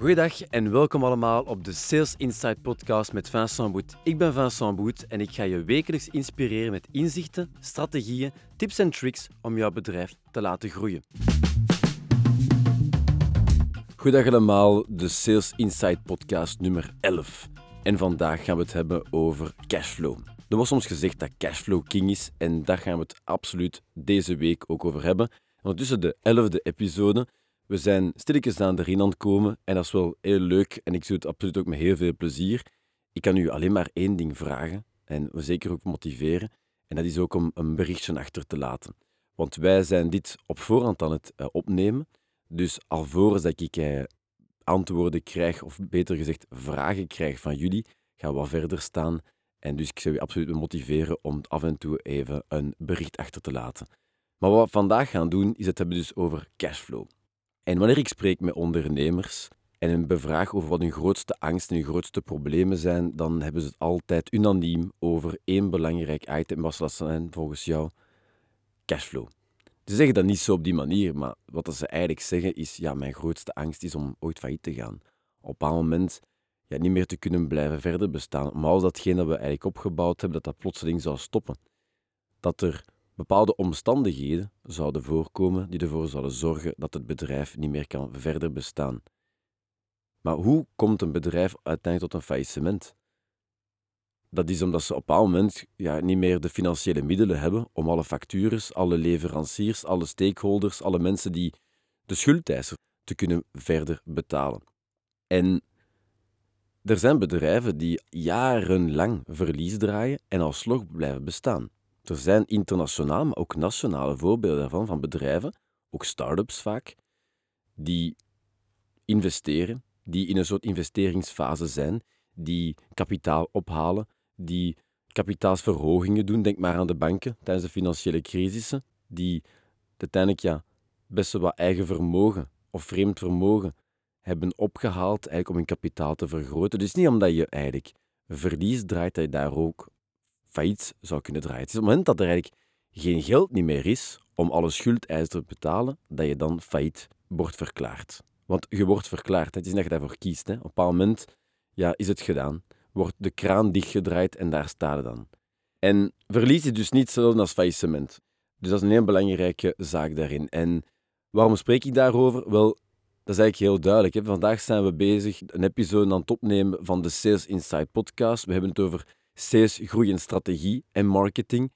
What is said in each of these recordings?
Goedendag en welkom allemaal op de Sales Insight podcast met Vincent Boet. Ik ben Vincent Boet en ik ga je wekelijks inspireren met inzichten, strategieën, tips en tricks om jouw bedrijf te laten groeien. Goedendag allemaal, de Sales Insight podcast nummer 11. En vandaag gaan we het hebben over cashflow. Er wordt soms gezegd dat cashflow king is en daar gaan we het absoluut deze week ook over hebben. Ondertussen de 11e episode. We zijn stilletjes aan aan het komen en dat is wel heel leuk en ik doe het absoluut ook met heel veel plezier. Ik kan u alleen maar één ding vragen en zeker ook motiveren en dat is ook om een berichtje achter te laten. Want wij zijn dit op voorhand aan het eh, opnemen, dus alvorens dat ik eh, antwoorden krijg, of beter gezegd vragen krijg van jullie, gaan we wat verder staan en dus ik zou je absoluut motiveren om af en toe even een bericht achter te laten. Maar wat we vandaag gaan doen, is het hebben dus over cashflow. En wanneer ik spreek met ondernemers en hen bevraag over wat hun grootste angsten en hun grootste problemen zijn, dan hebben ze het altijd unaniem over één belangrijk item. Wat dat zijn volgens jou? Cashflow. Ze zeggen dat niet zo op die manier, maar wat ze eigenlijk zeggen is, ja, mijn grootste angst is om ooit failliet te gaan. Op een moment ja, niet meer te kunnen blijven verder bestaan. Maar als datgene dat we eigenlijk opgebouwd hebben, dat dat plotseling zou stoppen. Dat er bepaalde omstandigheden zouden voorkomen die ervoor zouden zorgen dat het bedrijf niet meer kan verder bestaan. Maar hoe komt een bedrijf uiteindelijk tot een faillissement? Dat is omdat ze op een moment ja, niet meer de financiële middelen hebben om alle factures, alle leveranciers, alle stakeholders, alle mensen die de schuldeisers te kunnen verder betalen. En er zijn bedrijven die jarenlang verlies draaien en alsnog blijven bestaan. Er zijn internationaal, maar ook nationale voorbeelden daarvan, van bedrijven, ook start-ups vaak, die investeren, die in een soort investeringsfase zijn, die kapitaal ophalen, die kapitaalsverhogingen doen. Denk maar aan de banken tijdens de financiële crisissen, die uiteindelijk ja, best wel wat eigen vermogen of vreemd vermogen hebben opgehaald eigenlijk om hun kapitaal te vergroten. Dus niet omdat je eigenlijk verlies draait, dat je daar ook failliet zou kunnen draaien. Het is op het moment dat er eigenlijk geen geld niet meer is om alle schuldeisers te betalen, dat je dan failliet wordt verklaard. Want je wordt verklaard, het is niet dat je daarvoor kiest. Hè. Op een bepaald moment ja, is het gedaan, wordt de kraan dichtgedraaid en daar staat het dan. En verlies is dus niet hetzelfde als faillissement. Dus dat is een heel belangrijke zaak daarin. En waarom spreek ik daarover? Wel, dat is eigenlijk heel duidelijk. Vandaag zijn we bezig een episode aan het opnemen van de Sales Insight podcast. We hebben het over sales, groei en strategie en marketing.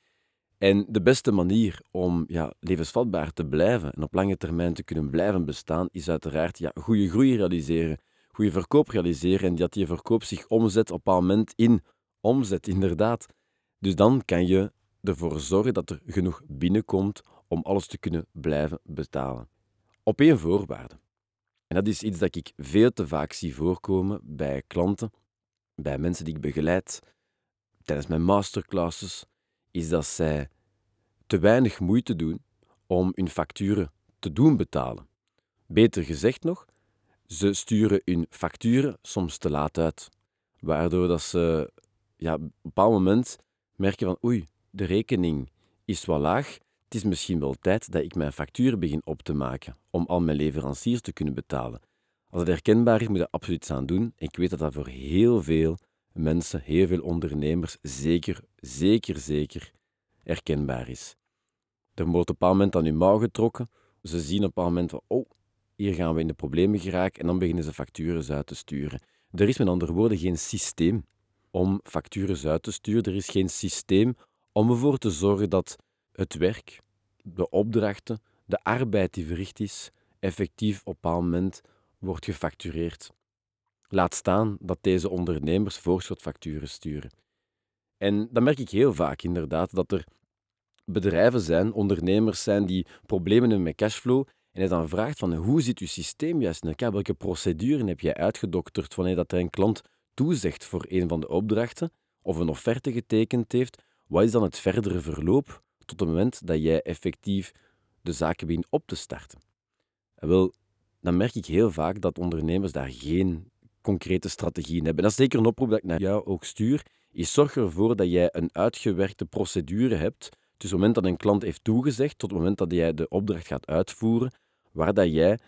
En de beste manier om ja, levensvatbaar te blijven en op lange termijn te kunnen blijven bestaan, is uiteraard ja, goede groei realiseren, goede verkoop realiseren en dat die verkoop zich omzet op een moment in omzet, inderdaad. Dus dan kan je ervoor zorgen dat er genoeg binnenkomt om alles te kunnen blijven betalen. Op één voorwaarde. En dat is iets dat ik veel te vaak zie voorkomen bij klanten, bij mensen die ik begeleid, tijdens mijn masterclasses, is dat zij te weinig moeite doen om hun facturen te doen betalen. Beter gezegd nog, ze sturen hun facturen soms te laat uit, waardoor dat ze ja, op een bepaald moment merken van oei, de rekening is wel laag, het is misschien wel tijd dat ik mijn facturen begin op te maken om al mijn leveranciers te kunnen betalen. Als het herkenbaar is, moet je er absoluut aan doen. Ik weet dat dat voor heel veel mensen, heel veel ondernemers, zeker, zeker, zeker herkenbaar is. Er wordt op een bepaald moment aan uw mouw getrokken. Ze zien op een bepaald moment van, oh, hier gaan we in de problemen geraken en dan beginnen ze factures uit te sturen. Er is met andere woorden geen systeem om factures uit te sturen. Er is geen systeem om ervoor te zorgen dat het werk, de opdrachten, de arbeid die verricht is, effectief op een moment wordt gefactureerd. Laat staan dat deze ondernemers voorschotfacturen sturen. En dan merk ik heel vaak inderdaad dat er bedrijven zijn, ondernemers zijn die problemen hebben met cashflow en je dan vraagt van hoe zit uw systeem juist in elkaar? Welke procedure heb jij uitgedokterd wanneer dat er een klant toezegt voor een van de opdrachten of een offerte getekend heeft? Wat is dan het verdere verloop tot het moment dat jij effectief de zaken begint op te starten? En wel, dan merk ik heel vaak dat ondernemers daar geen concrete strategieën hebben. dat is zeker een oproep dat ik naar jou ook stuur. Is zorg ervoor dat jij een uitgewerkte procedure hebt tussen het moment dat een klant heeft toegezegd tot het moment dat jij de opdracht gaat uitvoeren, waar dat jij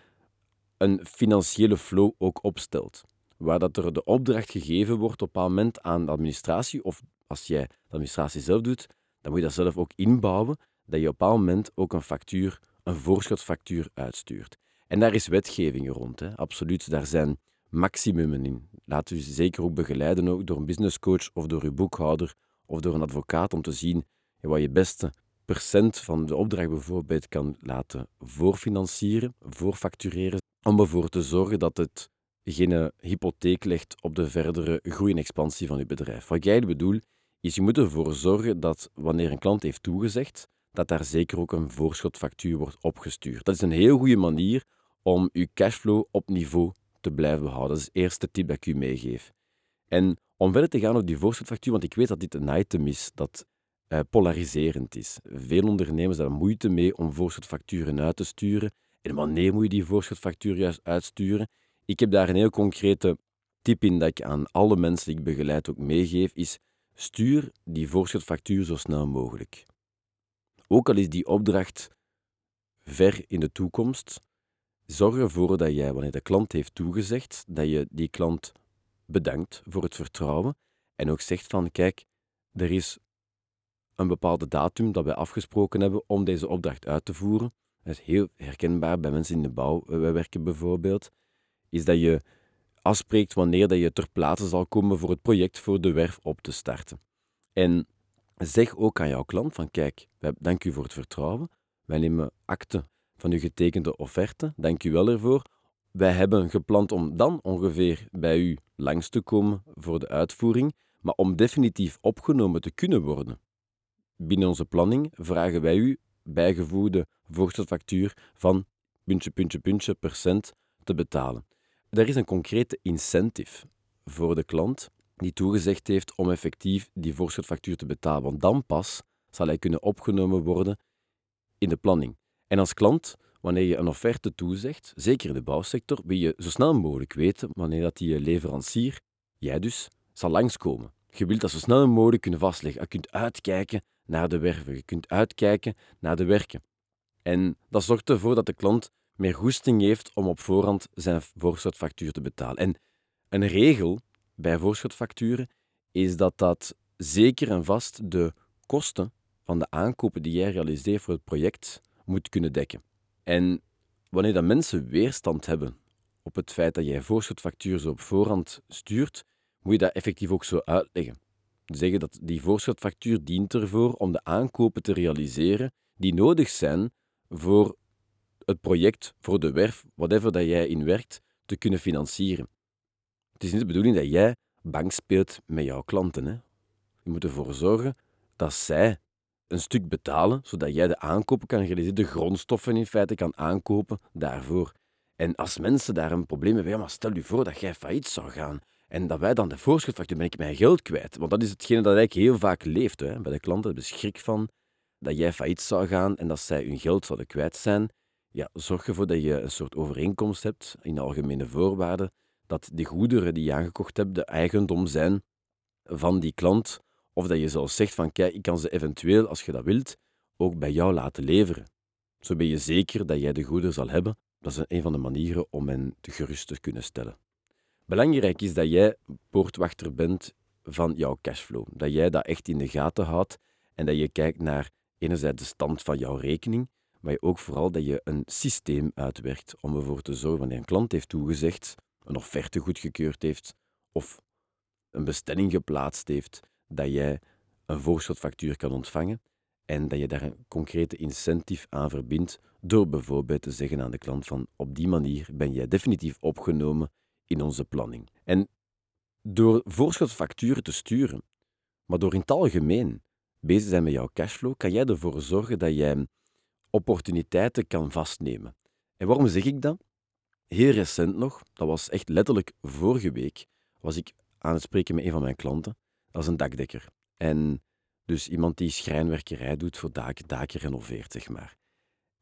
een financiële flow ook opstelt. Waar dat er de opdracht gegeven wordt op een moment aan de administratie, of als jij de administratie zelf doet, dan moet je dat zelf ook inbouwen, dat je op een moment ook een factuur, een voorschotfactuur uitstuurt. En daar is wetgeving rond, hè. absoluut. Daar zijn maximumen in. Laat u zeker ook begeleiden ook door een businesscoach of door uw boekhouder of door een advocaat om te zien wat je beste percent van de opdracht bijvoorbeeld kan laten voorfinancieren, voorfactureren, om ervoor te zorgen dat het geen hypotheek legt op de verdere groei en expansie van je bedrijf. Wat jij bedoelt, is je moet ervoor zorgen dat wanneer een klant heeft toegezegd, dat daar zeker ook een voorschotfactuur wordt opgestuurd. Dat is een heel goede manier om je cashflow op niveau te blijven behouden. Dat is de eerste tip dat ik u meegeef. En om verder te gaan op die voorschotfactuur, want ik weet dat dit een item is dat uh, polariserend is. Veel ondernemers hebben moeite mee om voorschotfacturen uit te sturen. En wanneer moet je die voorschotfactuur juist uitsturen? Ik heb daar een heel concrete tip in dat ik aan alle mensen die ik begeleid ook meegeef, is stuur die voorschotfactuur zo snel mogelijk. Ook al is die opdracht ver in de toekomst, zorg ervoor dat jij, wanneer de klant heeft toegezegd, dat je die klant bedankt voor het vertrouwen en ook zegt van, kijk, er is een bepaalde datum dat wij afgesproken hebben om deze opdracht uit te voeren. Dat is heel herkenbaar bij mensen in de bouw eh, werken bijvoorbeeld. Is dat je afspreekt wanneer dat je ter plaatse zal komen voor het project voor de werf op te starten. En zeg ook aan jouw klant van kijk, dank u voor het vertrouwen. Wij nemen akte van uw getekende offerte. Dank u wel ervoor. Wij hebben gepland om dan ongeveer bij u langs te komen voor de uitvoering, maar om definitief opgenomen te kunnen worden binnen onze planning vragen wij u bijgevoegde voorschotfactuur van puntje, puntje, puntje percent te betalen. Er is een concrete incentive voor de klant die toegezegd heeft om effectief die voorschotfactuur te betalen, want dan pas zal hij kunnen opgenomen worden in de planning. En als klant, wanneer je een offerte toezegt, zeker in de bouwsector, wil je zo snel mogelijk weten wanneer dat die leverancier, jij dus, zal langskomen. Je wilt dat zo snel mogelijk kunnen vastleggen. Je kunt uitkijken naar de werven. Je kunt uitkijken naar de werken. En dat zorgt ervoor dat de klant meer goesting heeft om op voorhand zijn voorschotfactuur te betalen. En een regel bij voorschotfacturen is dat dat zeker en vast de kosten van de aankopen die jij realiseert voor het project moet kunnen dekken. En wanneer dat mensen weerstand hebben op het feit dat jij voorschotfactuur zo op voorhand stuurt, moet je dat effectief ook zo uitleggen zeggen dat die voorschotfactuur dient ervoor om de aankopen te realiseren die nodig zijn voor het project, voor de werf, whatever dat jij in werkt, te kunnen financieren. Het is niet de bedoeling dat jij bank speelt met jouw klanten. Hè? Je moet ervoor zorgen dat zij een stuk betalen, zodat jij de aankopen kan realiseren, de grondstoffen in feite kan aankopen daarvoor. En als mensen daar een probleem hebben, ja, maar stel je voor dat jij failliet zou gaan en dat wij dan de voorschotfactuur, ben ik mijn geld kwijt. Want dat is hetgene dat eigenlijk heel vaak leeft hè, bij de klanten. De schrik van dat jij failliet zou gaan en dat zij hun geld zouden kwijt zijn. Ja, zorg ervoor dat je een soort overeenkomst hebt in de algemene voorwaarden. Dat de goederen die je aangekocht hebt de eigendom zijn van die klant. Of dat je zelfs zegt van kijk, ik kan ze eventueel, als je dat wilt, ook bij jou laten leveren. Zo ben je zeker dat jij de goederen zal hebben. Dat is een van de manieren om hen te gerust te kunnen stellen. Belangrijk is dat jij poortwachter bent van jouw cashflow. Dat jij dat echt in de gaten houdt en dat je kijkt naar enerzijds de stand van jouw rekening, maar je ook vooral dat je een systeem uitwerkt om ervoor te zorgen wanneer een klant heeft toegezegd, een offerte goedgekeurd heeft of een bestelling geplaatst heeft, dat jij een voorschotfactuur kan ontvangen en dat je daar een concrete incentive aan verbindt door bijvoorbeeld te zeggen aan de klant van op die manier ben jij definitief opgenomen in onze planning. En door voorschotfacturen te sturen, maar door in het algemeen bezig zijn met jouw cashflow, kan jij ervoor zorgen dat jij opportuniteiten kan vastnemen. En waarom zeg ik dat? Heel recent nog, dat was echt letterlijk vorige week, was ik aan het spreken met een van mijn klanten. Is een dakdekker. En dus iemand die schrijnwerkerij doet voor daken, daken renoveert, zeg maar.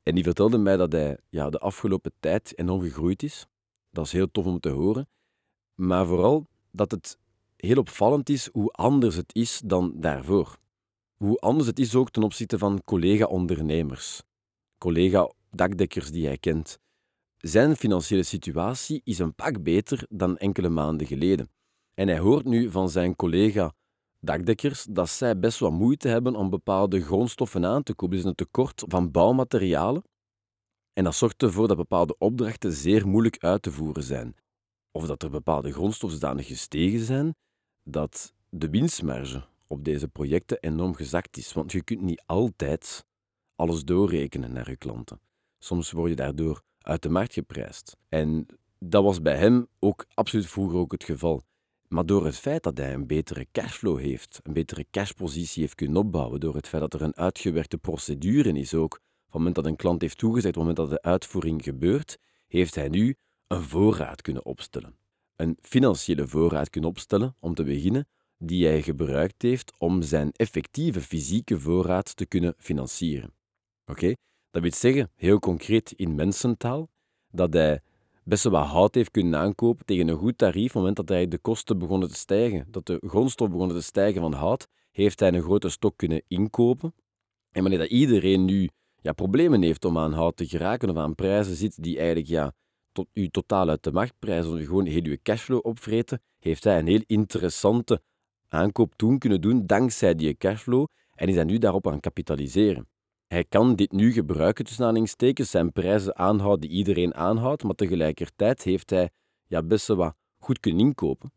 En die vertelde mij dat hij ja, de afgelopen tijd enorm gegroeid is. Dat is heel tof om te horen. Maar vooral dat het heel opvallend is hoe anders het is dan daarvoor. Hoe anders het is ook ten opzichte van collega-ondernemers, collega-dakdekkers die hij kent. zijn financiële situatie is een pak beter dan enkele maanden geleden. En hij hoort nu van zijn collega dakdekkers dat zij best wat moeite hebben om bepaalde grondstoffen aan te kopen. Is een tekort van bouwmaterialen. En dat zorgt ervoor dat bepaalde opdrachten zeer moeilijk uit te voeren zijn. Of dat er bepaalde grondstoffen zodanig gestegen zijn dat de winstmarge op deze projecten enorm gezakt is. Want je kunt niet altijd alles doorrekenen naar je klanten. Soms word je daardoor uit de markt geprijsd. En dat was bij hem ook absoluut vroeger ook het geval. Maar door het feit dat hij een betere cashflow heeft, een betere cashpositie heeft kunnen opbouwen, door het feit dat er een uitgewerkte procedure is ook, van het moment dat een klant heeft toegezegd, op het moment dat de uitvoering gebeurt, heeft hij nu een voorraad kunnen opstellen. Een financiële voorraad kunnen opstellen, om te beginnen, die hij gebruikt heeft om zijn effectieve fysieke voorraad te kunnen financieren. Oké? Dat wil zeggen, heel concreet in mensentaal, dat hij best wel hout heeft kunnen aankopen tegen een goed tarief. Op het moment dat hij de kosten begonnen te stijgen, dat de grondstof begonnen te stijgen van hout, heeft hij een grote stok kunnen inkopen. En wanneer dat iedereen nu ja, problemen heeft om aan hout te geraken of aan prijzen zit die eigenlijk ja, tot u totaal uit de marktprijs of gewoon heel uw cashflow opvreten, heeft hij een heel interessante aankoop toen kunnen doen dankzij die cashflow en is hij nu daarop aan kapitaliseren. Hij kan dit nu gebruiken, tussen aanhalingstekens, zijn prijzen aanhouden die iedereen aanhoudt, maar tegelijkertijd heeft hij ja, best wel wat goed kunnen inkopen,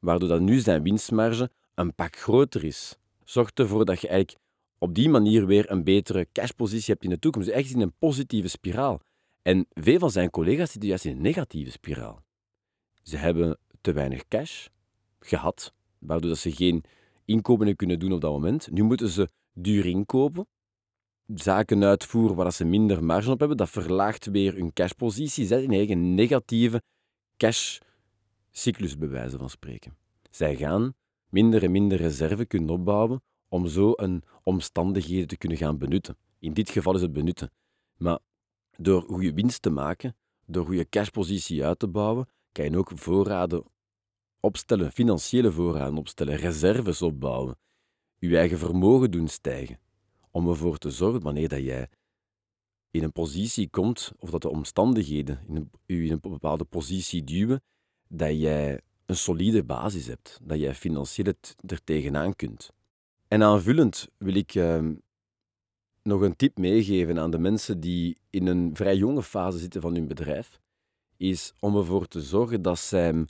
waardoor dat nu zijn winstmarge een pak groter is. Zorgt ervoor dat je eigenlijk op die manier weer een betere cashpositie hebt in de toekomst. Dus echt in een positieve spiraal. En veel van zijn collega's zitten juist in een negatieve spiraal. Ze hebben te weinig cash gehad, waardoor dat ze geen inkopen kunnen doen op dat moment. Nu moeten ze duur inkopen, zaken uitvoeren waar ze minder marge op hebben. Dat verlaagt weer hun cashpositie. Zet in eigen negatieve cashcyclus, bij wijze van spreken. Zij gaan minder en minder reserve kunnen opbouwen om zo een omstandigheden te kunnen gaan benutten. In dit geval is het benutten. Maar door goede winst te maken, door goede cashpositie uit te bouwen, kan je ook voorraden opstellen, financiële voorraden opstellen, reserves opbouwen, je eigen vermogen doen stijgen om ervoor te zorgen, wanneer dat jij in een positie komt, of dat de omstandigheden je in een bepaalde positie duwen, dat jij een solide basis hebt, dat jij financieel het er tegenaan kunt. En aanvullend wil ik ehm, nog een tip meegeven aan de mensen die in een vrij jonge fase zitten van hun bedrijf, is om ervoor te zorgen dat zij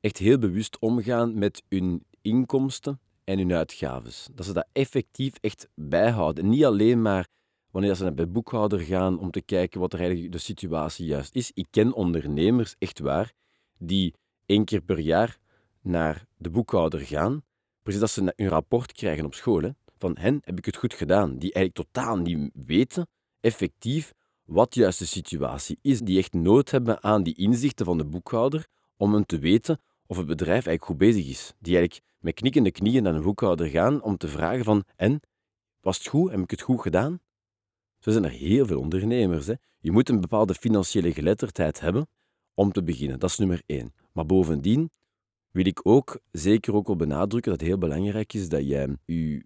echt heel bewust omgaan met hun inkomsten en hun uitgaves. Dat ze dat effectief echt bijhouden. Niet alleen maar wanneer ze naar de boekhouder gaan om te kijken wat er eigenlijk de situatie juist is. Ik ken ondernemers, echt waar, die één keer per jaar naar de boekhouder gaan, precies dat ze een rapport krijgen op school. Van hen heb ik het goed gedaan. Die eigenlijk totaal niet weten, effectief, wat juist de situatie is. Die echt nood hebben aan die inzichten van de boekhouder om hen te weten of het bedrijf eigenlijk goed bezig is. Die eigenlijk met knikkende knieën naar een boekhouder gaan om te vragen van en, was het goed? Heb ik het goed gedaan? Zo zijn er heel veel ondernemers. Hè. Je moet een bepaalde financiële geletterdheid hebben om te beginnen. Dat is nummer één. Maar bovendien wil ik ook zeker ook wel benadrukken dat het heel belangrijk is dat jij je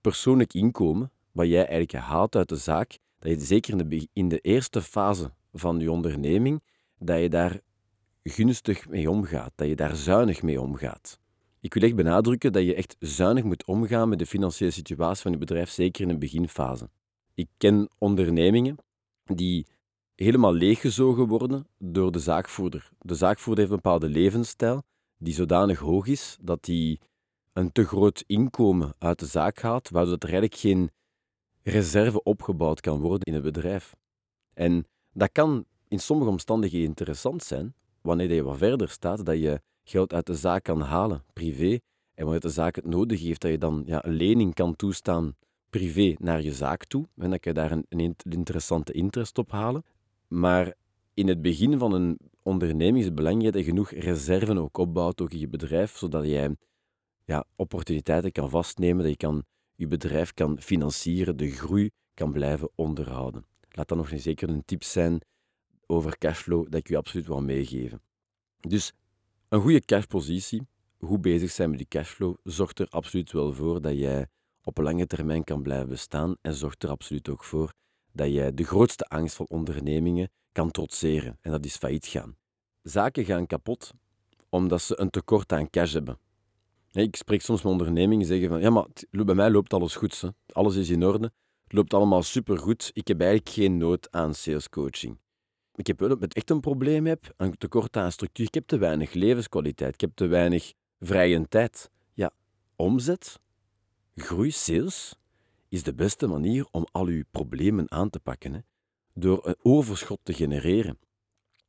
persoonlijk inkomen, wat jij eigenlijk haalt uit de zaak, dat je zeker in de, in de eerste fase van je onderneming, dat je daar gunstig mee omgaat, dat je daar zuinig mee omgaat. Ik wil echt benadrukken dat je echt zuinig moet omgaan met de financiële situatie van je bedrijf, zeker in een beginfase. Ik ken ondernemingen die helemaal leeggezogen worden door de zaakvoerder. De zaakvoerder heeft een bepaalde levensstijl die zodanig hoog is dat hij een te groot inkomen uit de zaak haalt, waardoor er eigenlijk geen reserve opgebouwd kan worden in het bedrijf. En dat kan in sommige omstandigheden interessant zijn, wanneer je wat verder staat, dat je geld uit de zaak kan halen, privé. En wanneer de zaak het nodig heeft, dat je dan ja, een lening kan toestaan, privé, naar je zaak toe. En kan je daar een, interessante interest op halen. Maar in het begin van een onderneming is het belangrijk dat je genoeg reserven ook opbouwt, ook in je bedrijf, zodat jij ja, opportuniteiten kan vastnemen, dat je kan, je bedrijf kan financieren, de groei kan blijven onderhouden. Laat dat nog zeker een tip zijn over cashflow dat ik u absoluut wil meegeven. Dus een goede cashpositie, goed bezig zijn met die cashflow, zorgt er absoluut wel voor dat jij op lange termijn kan blijven bestaan en zorgt er absoluut ook voor dat jij de grootste angst van ondernemingen kan trotseren en dat is failliet gaan. Zaken gaan kapot omdat ze een tekort aan cash hebben. Ik spreek soms met ondernemingen zeggen van ja, maar bij mij loopt alles goed. Hè. Alles is in orde. Het loopt allemaal supergoed. Ik heb eigenlijk geen nood aan salescoaching. Ik heb wel ik echt een probleem heb, een tekort aan structuur. Ik heb te weinig levenskwaliteit. Ik heb te weinig vrije tijd. Ja, omzet, groei, sales is de beste manier om al uw problemen aan te pakken. Door een overschot te genereren.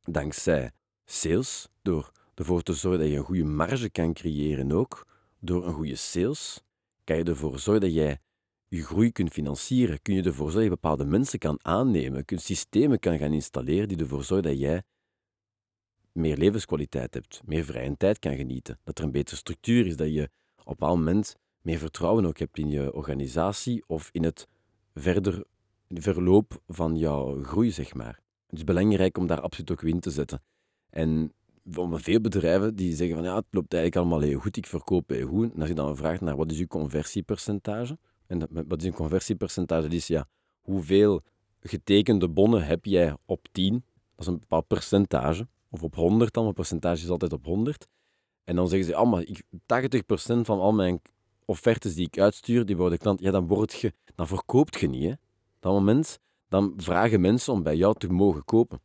Dankzij sales, door ervoor te zorgen dat je een goede marge kan creëren ook. Door een goede sales kan je ervoor zorgen dat jij je groei kunt financieren. Kun je ervoor zorgen dat je bepaalde mensen kan aannemen. Kun systemen kan gaan installeren die ervoor zorgen dat jij meer levenskwaliteit hebt, meer vrije tijd kan genieten. Dat er een betere structuur is, dat je op een moment meer vertrouwen ook hebt in je organisatie of in het verder verloop van jouw groei, zeg maar. Het is belangrijk om daar absoluut ook in te zetten. En veel bedrijven die zeggen van ja, het loopt eigenlijk allemaal heel goed, ik verkoop heel goed. En als je dan vraagt naar wat is je conversiepercentage, en wat is een conversiepercentage, dat is ja, hoeveel getekende bonnen heb jij op 10, dat is een bepaald percentage, of op 100 dan, een percentage is altijd op 100. En dan zeggen ze, ah, maar 80% van al mijn offertes die ik uitstuur, die worden klant, ja, dan, word je, dan verkoopt je niet. Hè. Dat moment, dan vragen mensen om bij jou te mogen kopen.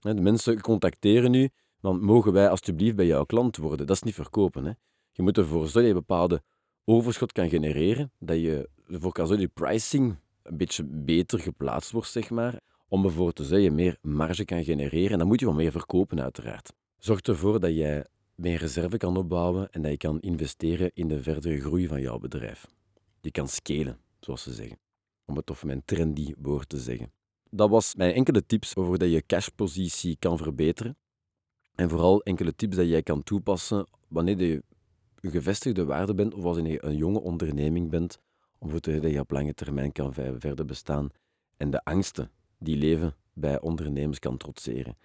De mensen contacteren u, dan mogen wij alsjeblieft bij jouw klant worden. Dat is niet verkopen. Hè. Je moet ervoor zorgen dat je bepaalde overschot kan genereren, dat je zorgen dat je pricing een beetje beter geplaatst wordt, zeg maar, om ervoor te zeggen je meer marge kan genereren. En dan moet je wel meer verkopen, uiteraard. Zorg ervoor dat jij meer reserve kan opbouwen en dat je kan investeren in de verdere groei van jouw bedrijf. Je kan scalen, zoals ze zeggen. Om het of mijn trendy woord te zeggen. Dat was mijn enkele tips over dat je cashpositie kan verbeteren. En vooral enkele tips dat jij kan toepassen wanneer je een gevestigde waarde bent of als je een jonge onderneming bent, om ervoor te zorgen dat je op lange termijn kan verder bestaan en de angsten die leven bij ondernemers kan trotseren.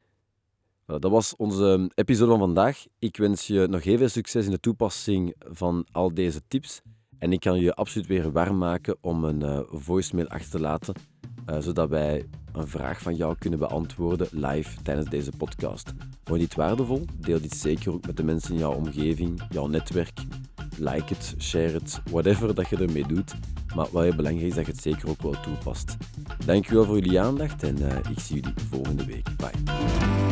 Dat was onze episode van vandaag. Ik wens je nog heel veel succes in de toepassing van al deze tips. En ik kan je absoluut weer warm maken om een uh, voicemail achter te laten, uh, zodat wij een vraag van jou kunnen beantwoorden live tijdens deze podcast. Vond je dit waardevol? Deel dit zeker ook met de mensen in jouw omgeving, jouw netwerk. Like het, share het, whatever dat je ermee doet. Maar wat heel belangrijk is dat je het zeker ook wel toepast. Dankjewel voor jullie aandacht en uh, ik zie jullie volgende week. Bye.